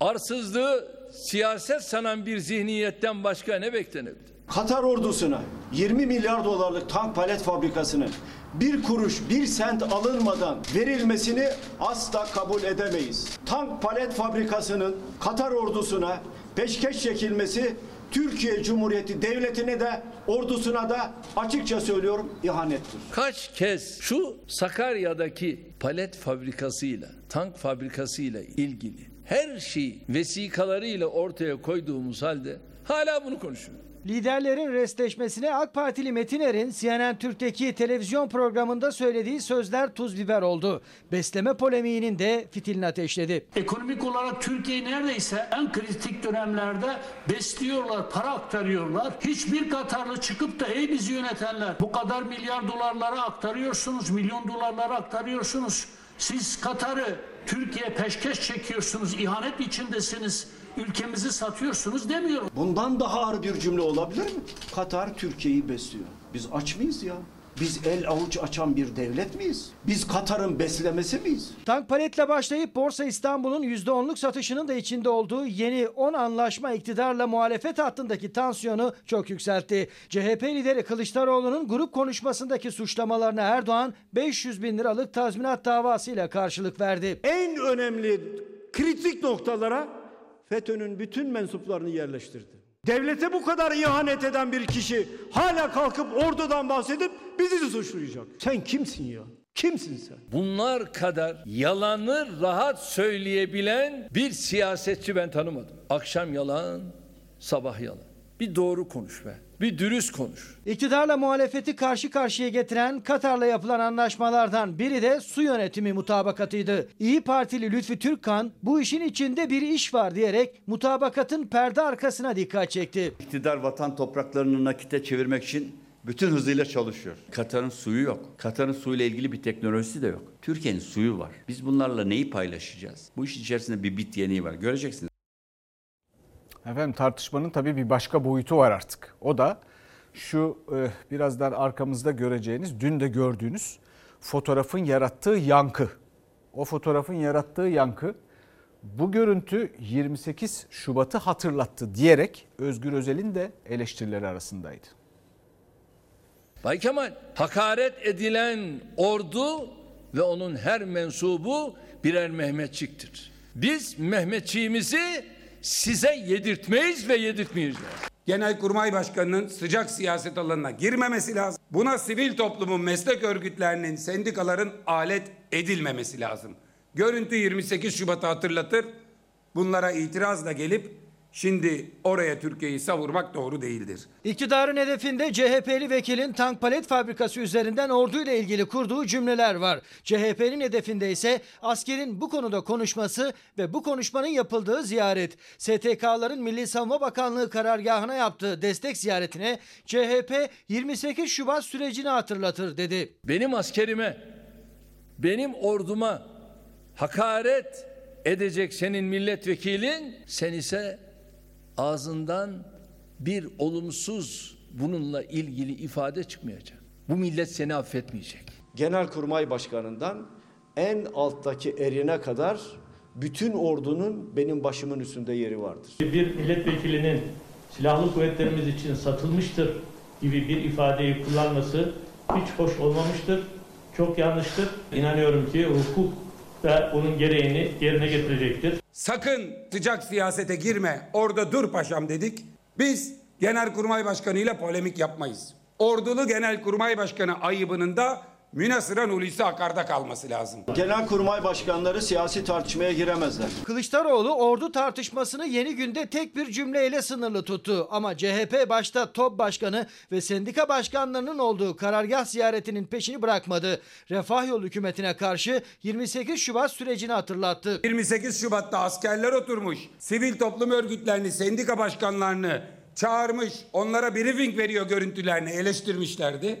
arsızlığı siyaset sanan bir zihniyetten başka ne beklenebilir? Katar ordusuna 20 milyar dolarlık tank palet fabrikasının bir kuruş bir sent alınmadan verilmesini asla kabul edemeyiz. Tank palet fabrikasının Katar ordusuna peşkeş çekilmesi Türkiye Cumhuriyeti Devleti'ne de ordusuna da açıkça söylüyorum ihanettir. Kaç kez şu Sakarya'daki palet fabrikasıyla, tank fabrikasıyla ilgili her şeyi vesikalarıyla ortaya koyduğumuz halde hala bunu konuşuyoruz. Liderlerin restleşmesine AK Partili Metin Er'in CNN Türk'teki televizyon programında söylediği sözler tuz biber oldu. Besleme polemiğinin de fitilini ateşledi. Ekonomik olarak Türkiye neredeyse en kritik dönemlerde besliyorlar, para aktarıyorlar. Hiçbir Katarlı çıkıp da ey bizi yönetenler bu kadar milyar dolarlara aktarıyorsunuz, milyon dolarlara aktarıyorsunuz. Siz Katar'ı Türkiye peşkeş çekiyorsunuz, ihanet içindesiniz, ülkemizi satıyorsunuz demiyorum. Bundan daha ağır bir cümle olabilir mi? Katar Türkiye'yi besliyor. Biz aç mıyız ya? Biz el avuç açan bir devlet miyiz? Biz Katar'ın beslemesi miyiz? Tank paletle başlayıp Borsa İstanbul'un %10'luk satışının da içinde olduğu yeni 10 anlaşma iktidarla muhalefet hattındaki tansiyonu çok yükseltti. CHP lideri Kılıçdaroğlu'nun grup konuşmasındaki suçlamalarına Erdoğan 500 bin liralık tazminat davasıyla karşılık verdi. En önemli kritik noktalara FETÖ'nün bütün mensuplarını yerleştirdi. Devlete bu kadar ihanet eden bir kişi hala kalkıp ordudan bahsedip bizi suçlayacak. Sen kimsin ya? Kimsin sen? Bunlar kadar yalanı rahat söyleyebilen bir siyasetçi ben tanımadım. Akşam yalan, sabah yalan. Bir doğru konuş be. Bir dürüst konuş. İktidarla muhalefeti karşı karşıya getiren Katar'la yapılan anlaşmalardan biri de su yönetimi mutabakatıydı. İyi Partili Lütfi Türkkan bu işin içinde bir iş var diyerek mutabakatın perde arkasına dikkat çekti. İktidar vatan topraklarını nakite çevirmek için bütün hızıyla çalışıyor. Katar'ın suyu yok. Katar'ın suyla ilgili bir teknolojisi de yok. Türkiye'nin suyu var. Biz bunlarla neyi paylaşacağız? Bu iş içerisinde bir bit yeniği var. Göreceksiniz. Efendim tartışmanın tabii bir başka boyutu var artık. O da şu e, birazdan arkamızda göreceğiniz, dün de gördüğünüz fotoğrafın yarattığı yankı. O fotoğrafın yarattığı yankı bu görüntü 28 Şubat'ı hatırlattı diyerek Özgür Özel'in de eleştirileri arasındaydı. Bay Kemal hakaret edilen ordu ve onun her mensubu birer Mehmetçiktir. Biz Mehmetçiğimizi size yedirtmeyiz ve yedirtmeyeceğiz. Genelkurmay Başkanı'nın sıcak siyaset alanına girmemesi lazım. Buna sivil toplumun meslek örgütlerinin, sendikaların alet edilmemesi lazım. Görüntü 28 Şubat'ı hatırlatır. Bunlara itirazla gelip şimdi oraya Türkiye'yi savurmak doğru değildir. İktidarın hedefinde CHP'li vekilin tank palet fabrikası üzerinden orduyla ilgili kurduğu cümleler var. CHP'nin hedefinde ise askerin bu konuda konuşması ve bu konuşmanın yapıldığı ziyaret. STK'ların Milli Savunma Bakanlığı karargahına yaptığı destek ziyaretine CHP 28 Şubat sürecini hatırlatır dedi. Benim askerime, benim orduma hakaret edecek senin milletvekilin, sen ise ağzından bir olumsuz bununla ilgili ifade çıkmayacak. Bu millet seni affetmeyecek. Genelkurmay Başkanı'ndan en alttaki erine kadar bütün ordunun benim başımın üstünde yeri vardır. Bir milletvekilinin silahlı kuvvetlerimiz için satılmıştır gibi bir ifadeyi kullanması hiç hoş olmamıştır. Çok yanlıştır. İnanıyorum ki hukuk da bunun gereğini yerine getirecektir. Sakın sıcak siyasete girme, orada dur paşam dedik. Biz Genelkurmay Başkanı ile polemik yapmayız. Ordulu Genelkurmay Başkanı ayıbının da münasıran Hulusi Akar'da kalması lazım. Genelkurmay başkanları siyasi tartışmaya giremezler. Kılıçdaroğlu ordu tartışmasını yeni günde tek bir cümleyle sınırlı tuttu. Ama CHP başta TOP Başkanı ve sendika başkanlarının olduğu karargah ziyaretinin peşini bırakmadı. Refah Yolu hükümetine karşı 28 Şubat sürecini hatırlattı. 28 Şubat'ta askerler oturmuş, sivil toplum örgütlerini, sendika başkanlarını çağırmış, onlara briefing veriyor görüntülerini eleştirmişlerdi.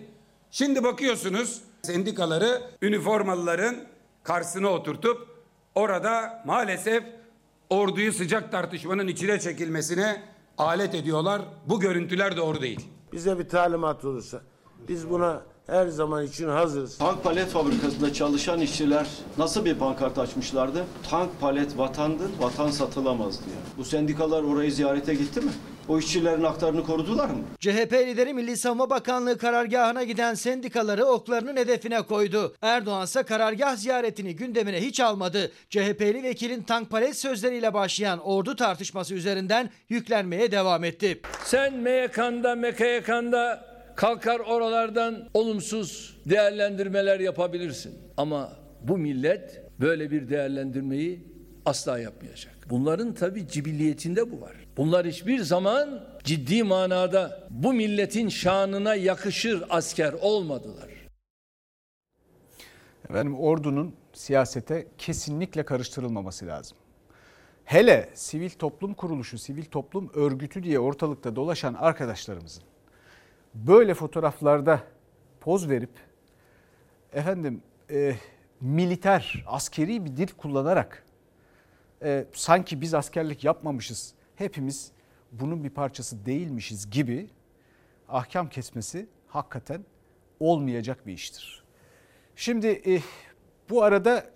Şimdi bakıyorsunuz sendikaları üniformalıların karşısına oturtup orada maalesef orduyu sıcak tartışmanın içine çekilmesine alet ediyorlar. Bu görüntüler doğru değil. Bize bir talimat olursa biz buna her zaman için hazırız. Tank palet fabrikasında çalışan işçiler nasıl bir pankart açmışlardı? Tank palet vatandır, vatan satılamaz diye. Bu sendikalar orayı ziyarete gitti mi? O işçilerin haklarını korudular mı? CHP lideri Milli Savunma Bakanlığı karargahına giden sendikaları oklarının hedefine koydu. Erdoğan ise karargah ziyaretini gündemine hiç almadı. CHP'li vekilin tank palet sözleriyle başlayan ordu tartışması üzerinden yüklenmeye devam etti. Sen MYK'nda, MKYK'nda kalkar oralardan olumsuz değerlendirmeler yapabilirsin. Ama bu millet böyle bir değerlendirmeyi Asla yapmayacak. Bunların tabi cibilliyetinde bu var. Bunlar hiçbir zaman ciddi manada bu milletin şanına yakışır asker olmadılar. Efendim ordunun siyasete kesinlikle karıştırılmaması lazım. Hele sivil toplum kuruluşu, sivil toplum örgütü diye ortalıkta dolaşan arkadaşlarımızın böyle fotoğraflarda poz verip efendim e, militer, askeri bir dil kullanarak e, sanki biz askerlik yapmamışız, hepimiz bunun bir parçası değilmişiz gibi ahkam kesmesi hakikaten olmayacak bir iştir. Şimdi e, bu arada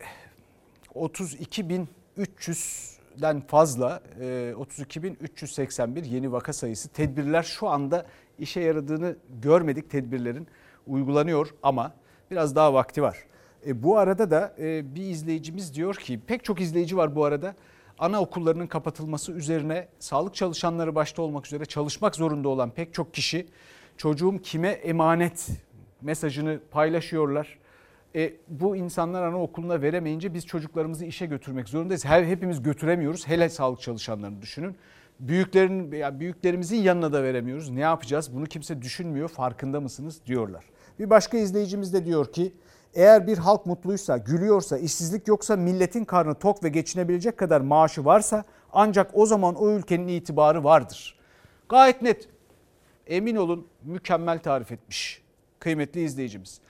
32.300'den fazla e, 32.381 yeni vaka sayısı tedbirler şu anda işe yaradığını görmedik tedbirlerin uygulanıyor ama biraz daha vakti var. E, bu arada da e, bir izleyicimiz diyor ki pek çok izleyici var bu arada anaokullarının kapatılması üzerine sağlık çalışanları başta olmak üzere çalışmak zorunda olan pek çok kişi çocuğum kime emanet mesajını paylaşıyorlar. E, bu insanlar anaokuluna veremeyince biz çocuklarımızı işe götürmek zorundayız. Her hepimiz götüremiyoruz. Hele sağlık çalışanlarını düşünün. Büyüklerin ya büyüklerimizin yanına da veremiyoruz. Ne yapacağız? Bunu kimse düşünmüyor. Farkında mısınız diyorlar. Bir başka izleyicimiz de diyor ki eğer bir halk mutluysa, gülüyorsa, işsizlik yoksa, milletin karnı tok ve geçinebilecek kadar maaşı varsa ancak o zaman o ülkenin itibarı vardır. Gayet net. Emin olun mükemmel tarif etmiş kıymetli izleyicimiz.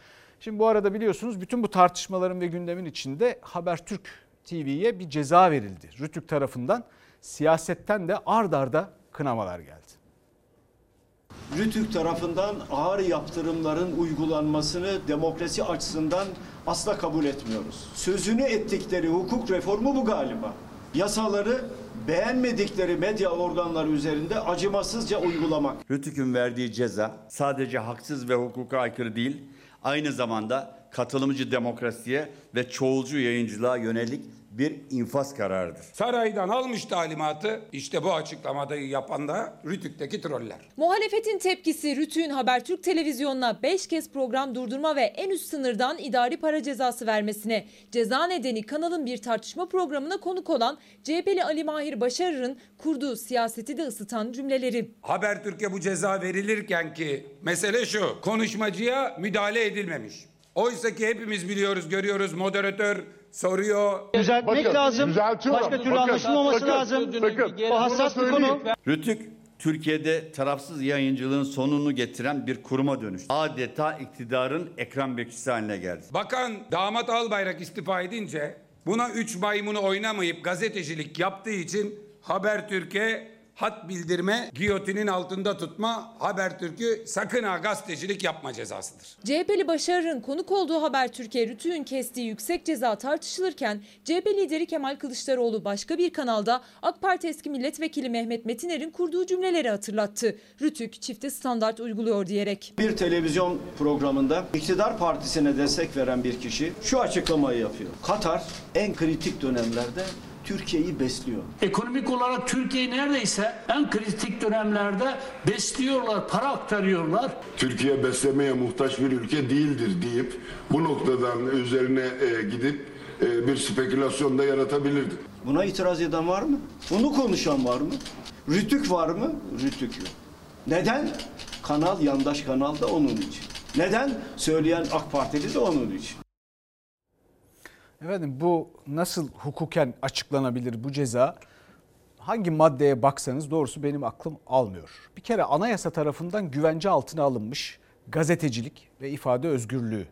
Şimdi bu arada biliyorsunuz bütün bu tartışmaların ve gündemin içinde Habertürk TV'ye bir ceza verildi. Rütük tarafından siyasetten de ard arda kınamalar geldi. Rütük tarafından ağır yaptırımların uygulanmasını demokrasi açısından asla kabul etmiyoruz. Sözünü ettikleri hukuk reformu bu galiba. Yasaları beğenmedikleri medya organları üzerinde acımasızca uygulamak. Rütük'ün verdiği ceza sadece haksız ve hukuka aykırı değil, aynı zamanda katılımcı demokrasiye ve çoğulcu yayıncılığa yönelik bir infaz kararıdır. Saraydan almış talimatı işte bu açıklamada yapan da Rütük'teki troller. Muhalefetin tepkisi Rütük'ün Habertürk televizyonuna 5 kez program durdurma ve en üst sınırdan idari para cezası vermesine. Ceza nedeni kanalın bir tartışma programına konuk olan CHP'li Ali Mahir Başarır'ın kurduğu siyaseti de ısıtan cümleleri. Habertürk'e bu ceza verilirken ki mesele şu konuşmacıya müdahale edilmemiş. Oysa ki hepimiz biliyoruz, görüyoruz moderatör soruyor. Düzeltmek lazım. Başka türlü anlaşılmaması lazım. O hassas bir konu. Rütük Türkiye'de tarafsız yayıncılığın sonunu getiren bir kuruma dönüştü. Adeta iktidarın ekran bekçisi haline geldi. Bakan damat Albayrak istifa edince buna üç maymunu oynamayıp gazetecilik yaptığı için Habertürk'e hat bildirme, giyotinin altında tutma, Habertürk'ü sakın ha gazetecilik yapma cezasıdır. CHP'li Başarır'ın konuk olduğu Habertürk'e Rütük'ün kestiği yüksek ceza tartışılırken CHP lideri Kemal Kılıçdaroğlu başka bir kanalda AK Parti eski milletvekili Mehmet Metiner'in kurduğu cümleleri hatırlattı. Rütük çifte standart uyguluyor diyerek. Bir televizyon programında iktidar partisine destek veren bir kişi şu açıklamayı yapıyor. Katar en kritik dönemlerde Türkiye'yi besliyor. Ekonomik olarak Türkiye neredeyse en kritik dönemlerde besliyorlar, para aktarıyorlar. Türkiye beslemeye muhtaç bir ülke değildir deyip bu noktadan üzerine e, gidip e, bir spekülasyon da yaratabilirdi. Buna itiraz eden var mı? Bunu konuşan var mı? Rütük var mı? Rütük yok. Neden? Kanal yandaş kanal da onun için. Neden? Söyleyen AK Partili de onun için. Efendim bu nasıl hukuken açıklanabilir bu ceza? Hangi maddeye baksanız doğrusu benim aklım almıyor. Bir kere anayasa tarafından güvence altına alınmış gazetecilik ve ifade özgürlüğü.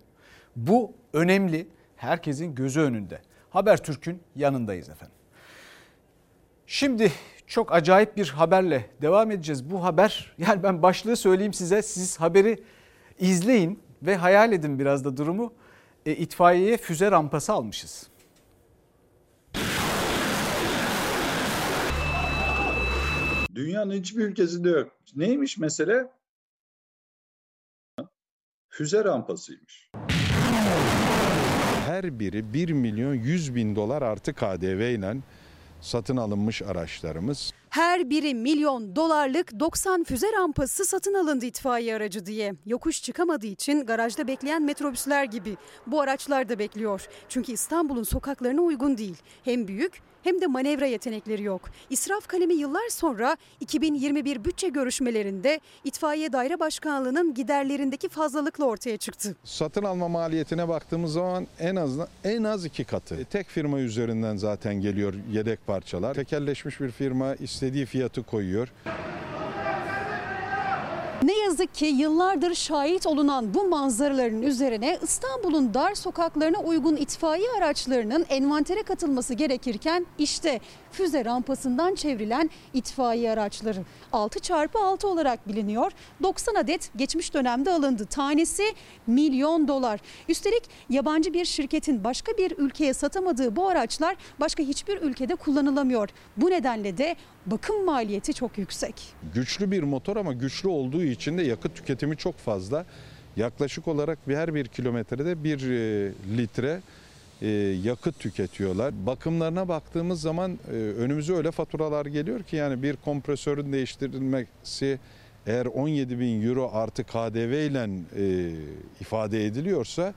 Bu önemli. Herkesin gözü önünde. Habertürk'ün yanındayız efendim. Şimdi çok acayip bir haberle devam edeceğiz. Bu haber yani ben başlığı söyleyeyim size. Siz haberi izleyin ve hayal edin biraz da durumu e, itfaiyeye füze rampası almışız. Dünyanın hiçbir ülkesinde yok. Neymiş mesele? Füze rampasıymış. Her biri 1 milyon 100 bin dolar artı KDV ile satın alınmış araçlarımız. Her biri milyon dolarlık 90 füze rampası satın alındı itfaiye aracı diye. Yokuş çıkamadığı için garajda bekleyen metrobüsler gibi bu araçlar da bekliyor. Çünkü İstanbul'un sokaklarına uygun değil. Hem büyük hem de manevra yetenekleri yok. İsraf kalemi yıllar sonra 2021 bütçe görüşmelerinde İtfaiye Daire Başkanlığı'nın giderlerindeki fazlalıkla ortaya çıktı. Satın alma maliyetine baktığımız zaman en az en az iki katı. E, tek firma üzerinden zaten geliyor yedek parçalar. Tekelleşmiş bir firma istediği fiyatı koyuyor. Ne yazık ki yıllardır şahit olunan bu manzaraların üzerine İstanbul'un dar sokaklarına uygun itfaiye araçlarının envantere katılması gerekirken işte füze rampasından çevrilen itfaiye araçları 6 çarpı 6 olarak biliniyor. 90 adet geçmiş dönemde alındı. Tanesi milyon dolar. Üstelik yabancı bir şirketin başka bir ülkeye satamadığı bu araçlar başka hiçbir ülkede kullanılamıyor. Bu nedenle de bakım maliyeti çok yüksek. Güçlü bir motor ama güçlü olduğu için de yakıt tüketimi çok fazla. Yaklaşık olarak her bir kilometrede bir e, litre e, yakıt tüketiyorlar. Bakımlarına baktığımız zaman e, önümüze öyle faturalar geliyor ki yani bir kompresörün değiştirilmesi eğer 17 bin euro artı KDV ile ifade ediliyorsa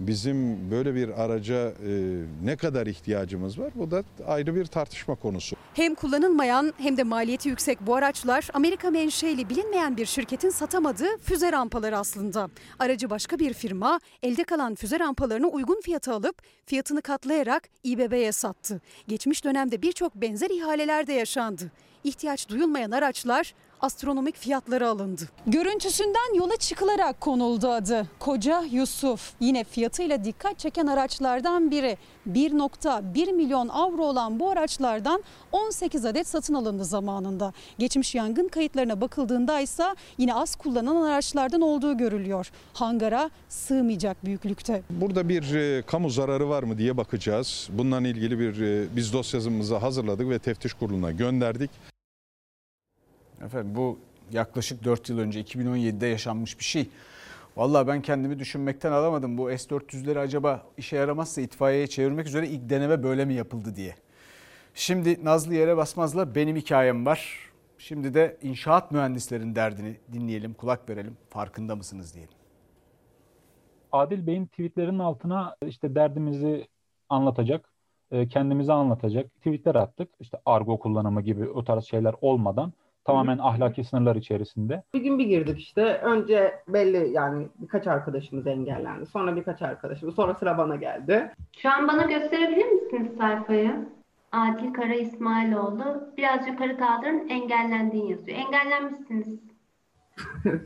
bizim böyle bir araca e, ne kadar ihtiyacımız var? Bu da ayrı bir tartışma konusu. Hem kullanılmayan hem de maliyeti yüksek bu araçlar Amerika menşeli bilinmeyen bir şirketin satamadığı füze rampaları aslında. Aracı başka bir firma elde kalan füze rampalarını uygun fiyata alıp fiyatını katlayarak İBB'ye sattı. Geçmiş dönemde birçok benzer ihaleler de yaşandı. İhtiyaç duyulmayan araçlar astronomik fiyatları alındı. Görüntüsünden yola çıkılarak konuldu adı. Koca Yusuf yine fiyatıyla dikkat çeken araçlardan biri. 1.1 milyon avro olan bu araçlardan 18 adet satın alındı zamanında. Geçmiş yangın kayıtlarına bakıldığında ise yine az kullanılan araçlardan olduğu görülüyor. Hangara sığmayacak büyüklükte. Burada bir e, kamu zararı var mı diye bakacağız. Bununla ilgili bir e, biz dosyamızı hazırladık ve teftiş kuruluna gönderdik. Efendim bu yaklaşık 4 yıl önce 2017'de yaşanmış bir şey. Vallahi ben kendimi düşünmekten alamadım. Bu S-400'leri acaba işe yaramazsa itfaiyeye çevirmek üzere ilk deneme böyle mi yapıldı diye. Şimdi Nazlı Yere Basmaz'la benim hikayem var. Şimdi de inşaat mühendislerin derdini dinleyelim, kulak verelim. Farkında mısınız diyelim. Adil Bey'in tweetlerinin altına işte derdimizi anlatacak, e, kendimizi anlatacak tweetler attık. İşte argo kullanımı gibi o tarz şeyler olmadan Tamamen ahlaki sınırlar içerisinde. Bir gün bir girdik işte. Önce belli yani birkaç arkadaşımız engellendi. Sonra birkaç arkadaşımız. Sonra sıra bana geldi. Şu an bana gösterebilir misiniz sayfayı? Adil Kara İsmailoğlu. Biraz yukarı kaldırın engellendiğin yazıyor. Engellenmişsiniz.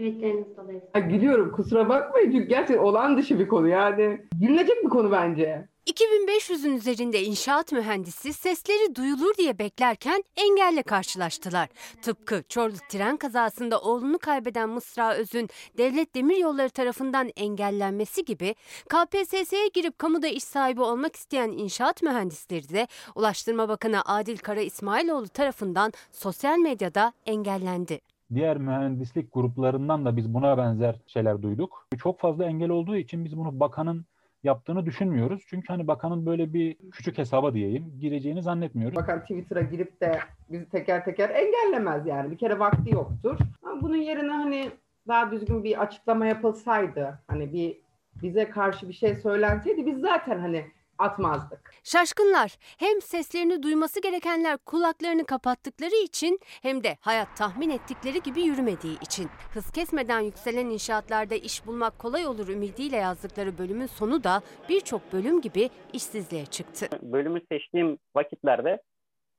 Tweetleriniz dolayısıyla. Ya gülüyorum kusura bakmayın çünkü gerçekten olan dışı bir konu yani. Gülünecek bir konu bence. 2500'ün üzerinde inşaat mühendisi sesleri duyulur diye beklerken engelle karşılaştılar. Tıpkı Çorlu tren kazasında oğlunu kaybeden Mısra Öz'ün devlet demiryolları tarafından engellenmesi gibi KPSS'ye girip kamuda iş sahibi olmak isteyen inşaat mühendisleri de Ulaştırma Bakanı Adil Kara İsmailoğlu tarafından sosyal medyada engellendi. Diğer mühendislik gruplarından da biz buna benzer şeyler duyduk. Çok fazla engel olduğu için biz bunu bakanın yaptığını düşünmüyoruz. Çünkü hani bakanın böyle bir küçük hesaba diyeyim gireceğini zannetmiyoruz. Bakan Twitter'a girip de bizi teker teker engellemez yani. Bir kere vakti yoktur. Ama bunun yerine hani daha düzgün bir açıklama yapılsaydı, hani bir bize karşı bir şey söylenseydi biz zaten hani atmazdık. Şaşkınlar hem seslerini duyması gerekenler kulaklarını kapattıkları için hem de hayat tahmin ettikleri gibi yürümediği için. Hız kesmeden yükselen inşaatlarda iş bulmak kolay olur ümidiyle yazdıkları bölümün sonu da birçok bölüm gibi işsizliğe çıktı. Bölümü seçtiğim vakitlerde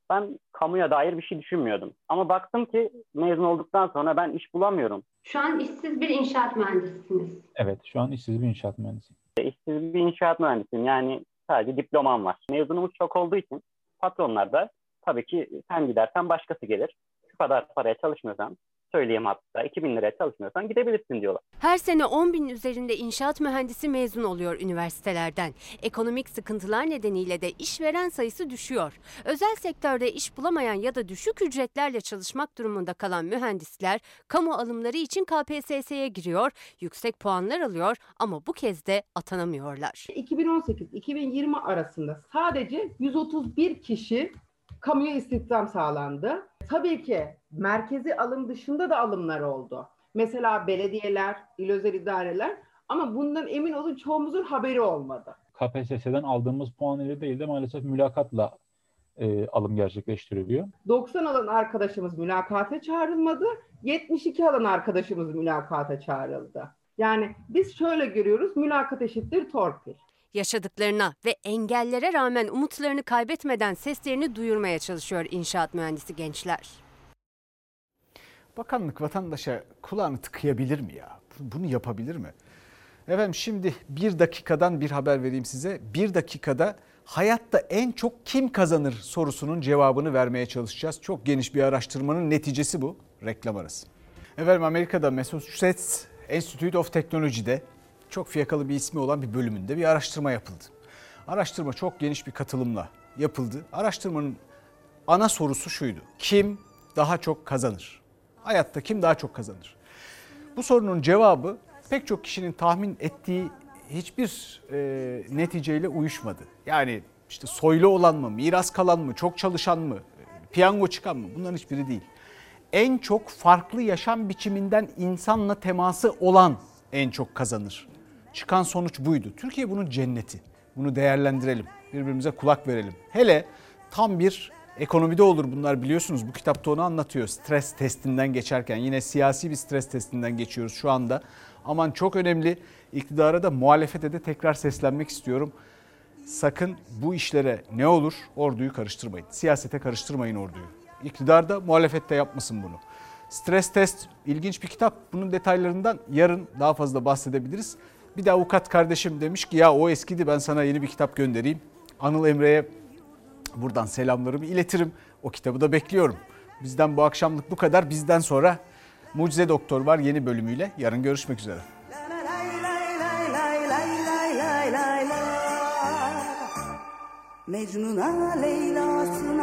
ben kamuya dair bir şey düşünmüyordum. Ama baktım ki mezun olduktan sonra ben iş bulamıyorum. Şu an işsiz bir inşaat mühendisisiniz. Evet, şu an işsiz bir inşaat mühendisiyim. İşsiz bir inşaat mühendisiyim. Yani sadece diplomam var. Mezunumuz çok olduğu için patronlar da tabii ki sen gidersen başkası gelir. Şu kadar paraya çalışmıyorsan söyleyeyim hatta 2000 liraya çalışmıyorsan gidebilirsin diyorlar. Her sene 10 bin üzerinde inşaat mühendisi mezun oluyor üniversitelerden. Ekonomik sıkıntılar nedeniyle de işveren sayısı düşüyor. Özel sektörde iş bulamayan ya da düşük ücretlerle çalışmak durumunda kalan mühendisler kamu alımları için KPSS'ye giriyor, yüksek puanlar alıyor ama bu kez de atanamıyorlar. 2018-2020 arasında sadece 131 kişi kamuya istihdam sağlandı. Tabii ki merkezi alım dışında da alımlar oldu. Mesela belediyeler, il özel idareler ama bundan emin olun çoğumuzun haberi olmadı. KPSS'den aldığımız puan ile değil de maalesef mülakatla e, alım gerçekleştiriliyor. 90 alan arkadaşımız mülakata çağrılmadı. 72 alan arkadaşımız mülakata çağrıldı. Yani biz şöyle görüyoruz mülakat eşittir torpil. Yaşadıklarına ve engellere rağmen umutlarını kaybetmeden seslerini duyurmaya çalışıyor inşaat mühendisi gençler. Bakanlık vatandaşa kulağını tıkayabilir mi ya? Bunu yapabilir mi? Efendim şimdi bir dakikadan bir haber vereyim size. Bir dakikada hayatta en çok kim kazanır sorusunun cevabını vermeye çalışacağız. Çok geniş bir araştırmanın neticesi bu. Reklam arası. Efendim Amerika'da Massachusetts Institute of Technology'de çok fiyakalı bir ismi olan bir bölümünde bir araştırma yapıldı. Araştırma çok geniş bir katılımla yapıldı. Araştırmanın ana sorusu şuydu. Kim daha çok kazanır? Hayatta kim daha çok kazanır? Bu sorunun cevabı pek çok kişinin tahmin ettiği hiçbir e, neticeyle uyuşmadı. Yani işte soylu olan mı, miras kalan mı, çok çalışan mı, piyango çıkan mı bunların hiçbiri değil. En çok farklı yaşam biçiminden insanla teması olan en çok kazanır. Çıkan sonuç buydu. Türkiye bunun cenneti. Bunu değerlendirelim. Birbirimize kulak verelim. Hele tam bir ekonomide olur bunlar biliyorsunuz. Bu kitapta onu anlatıyor. Stres testinden geçerken yine siyasi bir stres testinden geçiyoruz şu anda. Aman çok önemli. İktidara da muhalefete de tekrar seslenmek istiyorum. Sakın bu işlere ne olur orduyu karıştırmayın. Siyasete karıştırmayın orduyu. İktidar da muhalefette yapmasın bunu. Stres test ilginç bir kitap. Bunun detaylarından yarın daha fazla bahsedebiliriz. Bir de avukat kardeşim demiş ki ya o eskidi ben sana yeni bir kitap göndereyim. Anıl Emre'ye buradan selamlarımı iletirim. O kitabı da bekliyorum. Bizden bu akşamlık bu kadar. Bizden sonra Mucize Doktor var yeni bölümüyle. Yarın görüşmek üzere. Mecnun'a Leyla'sına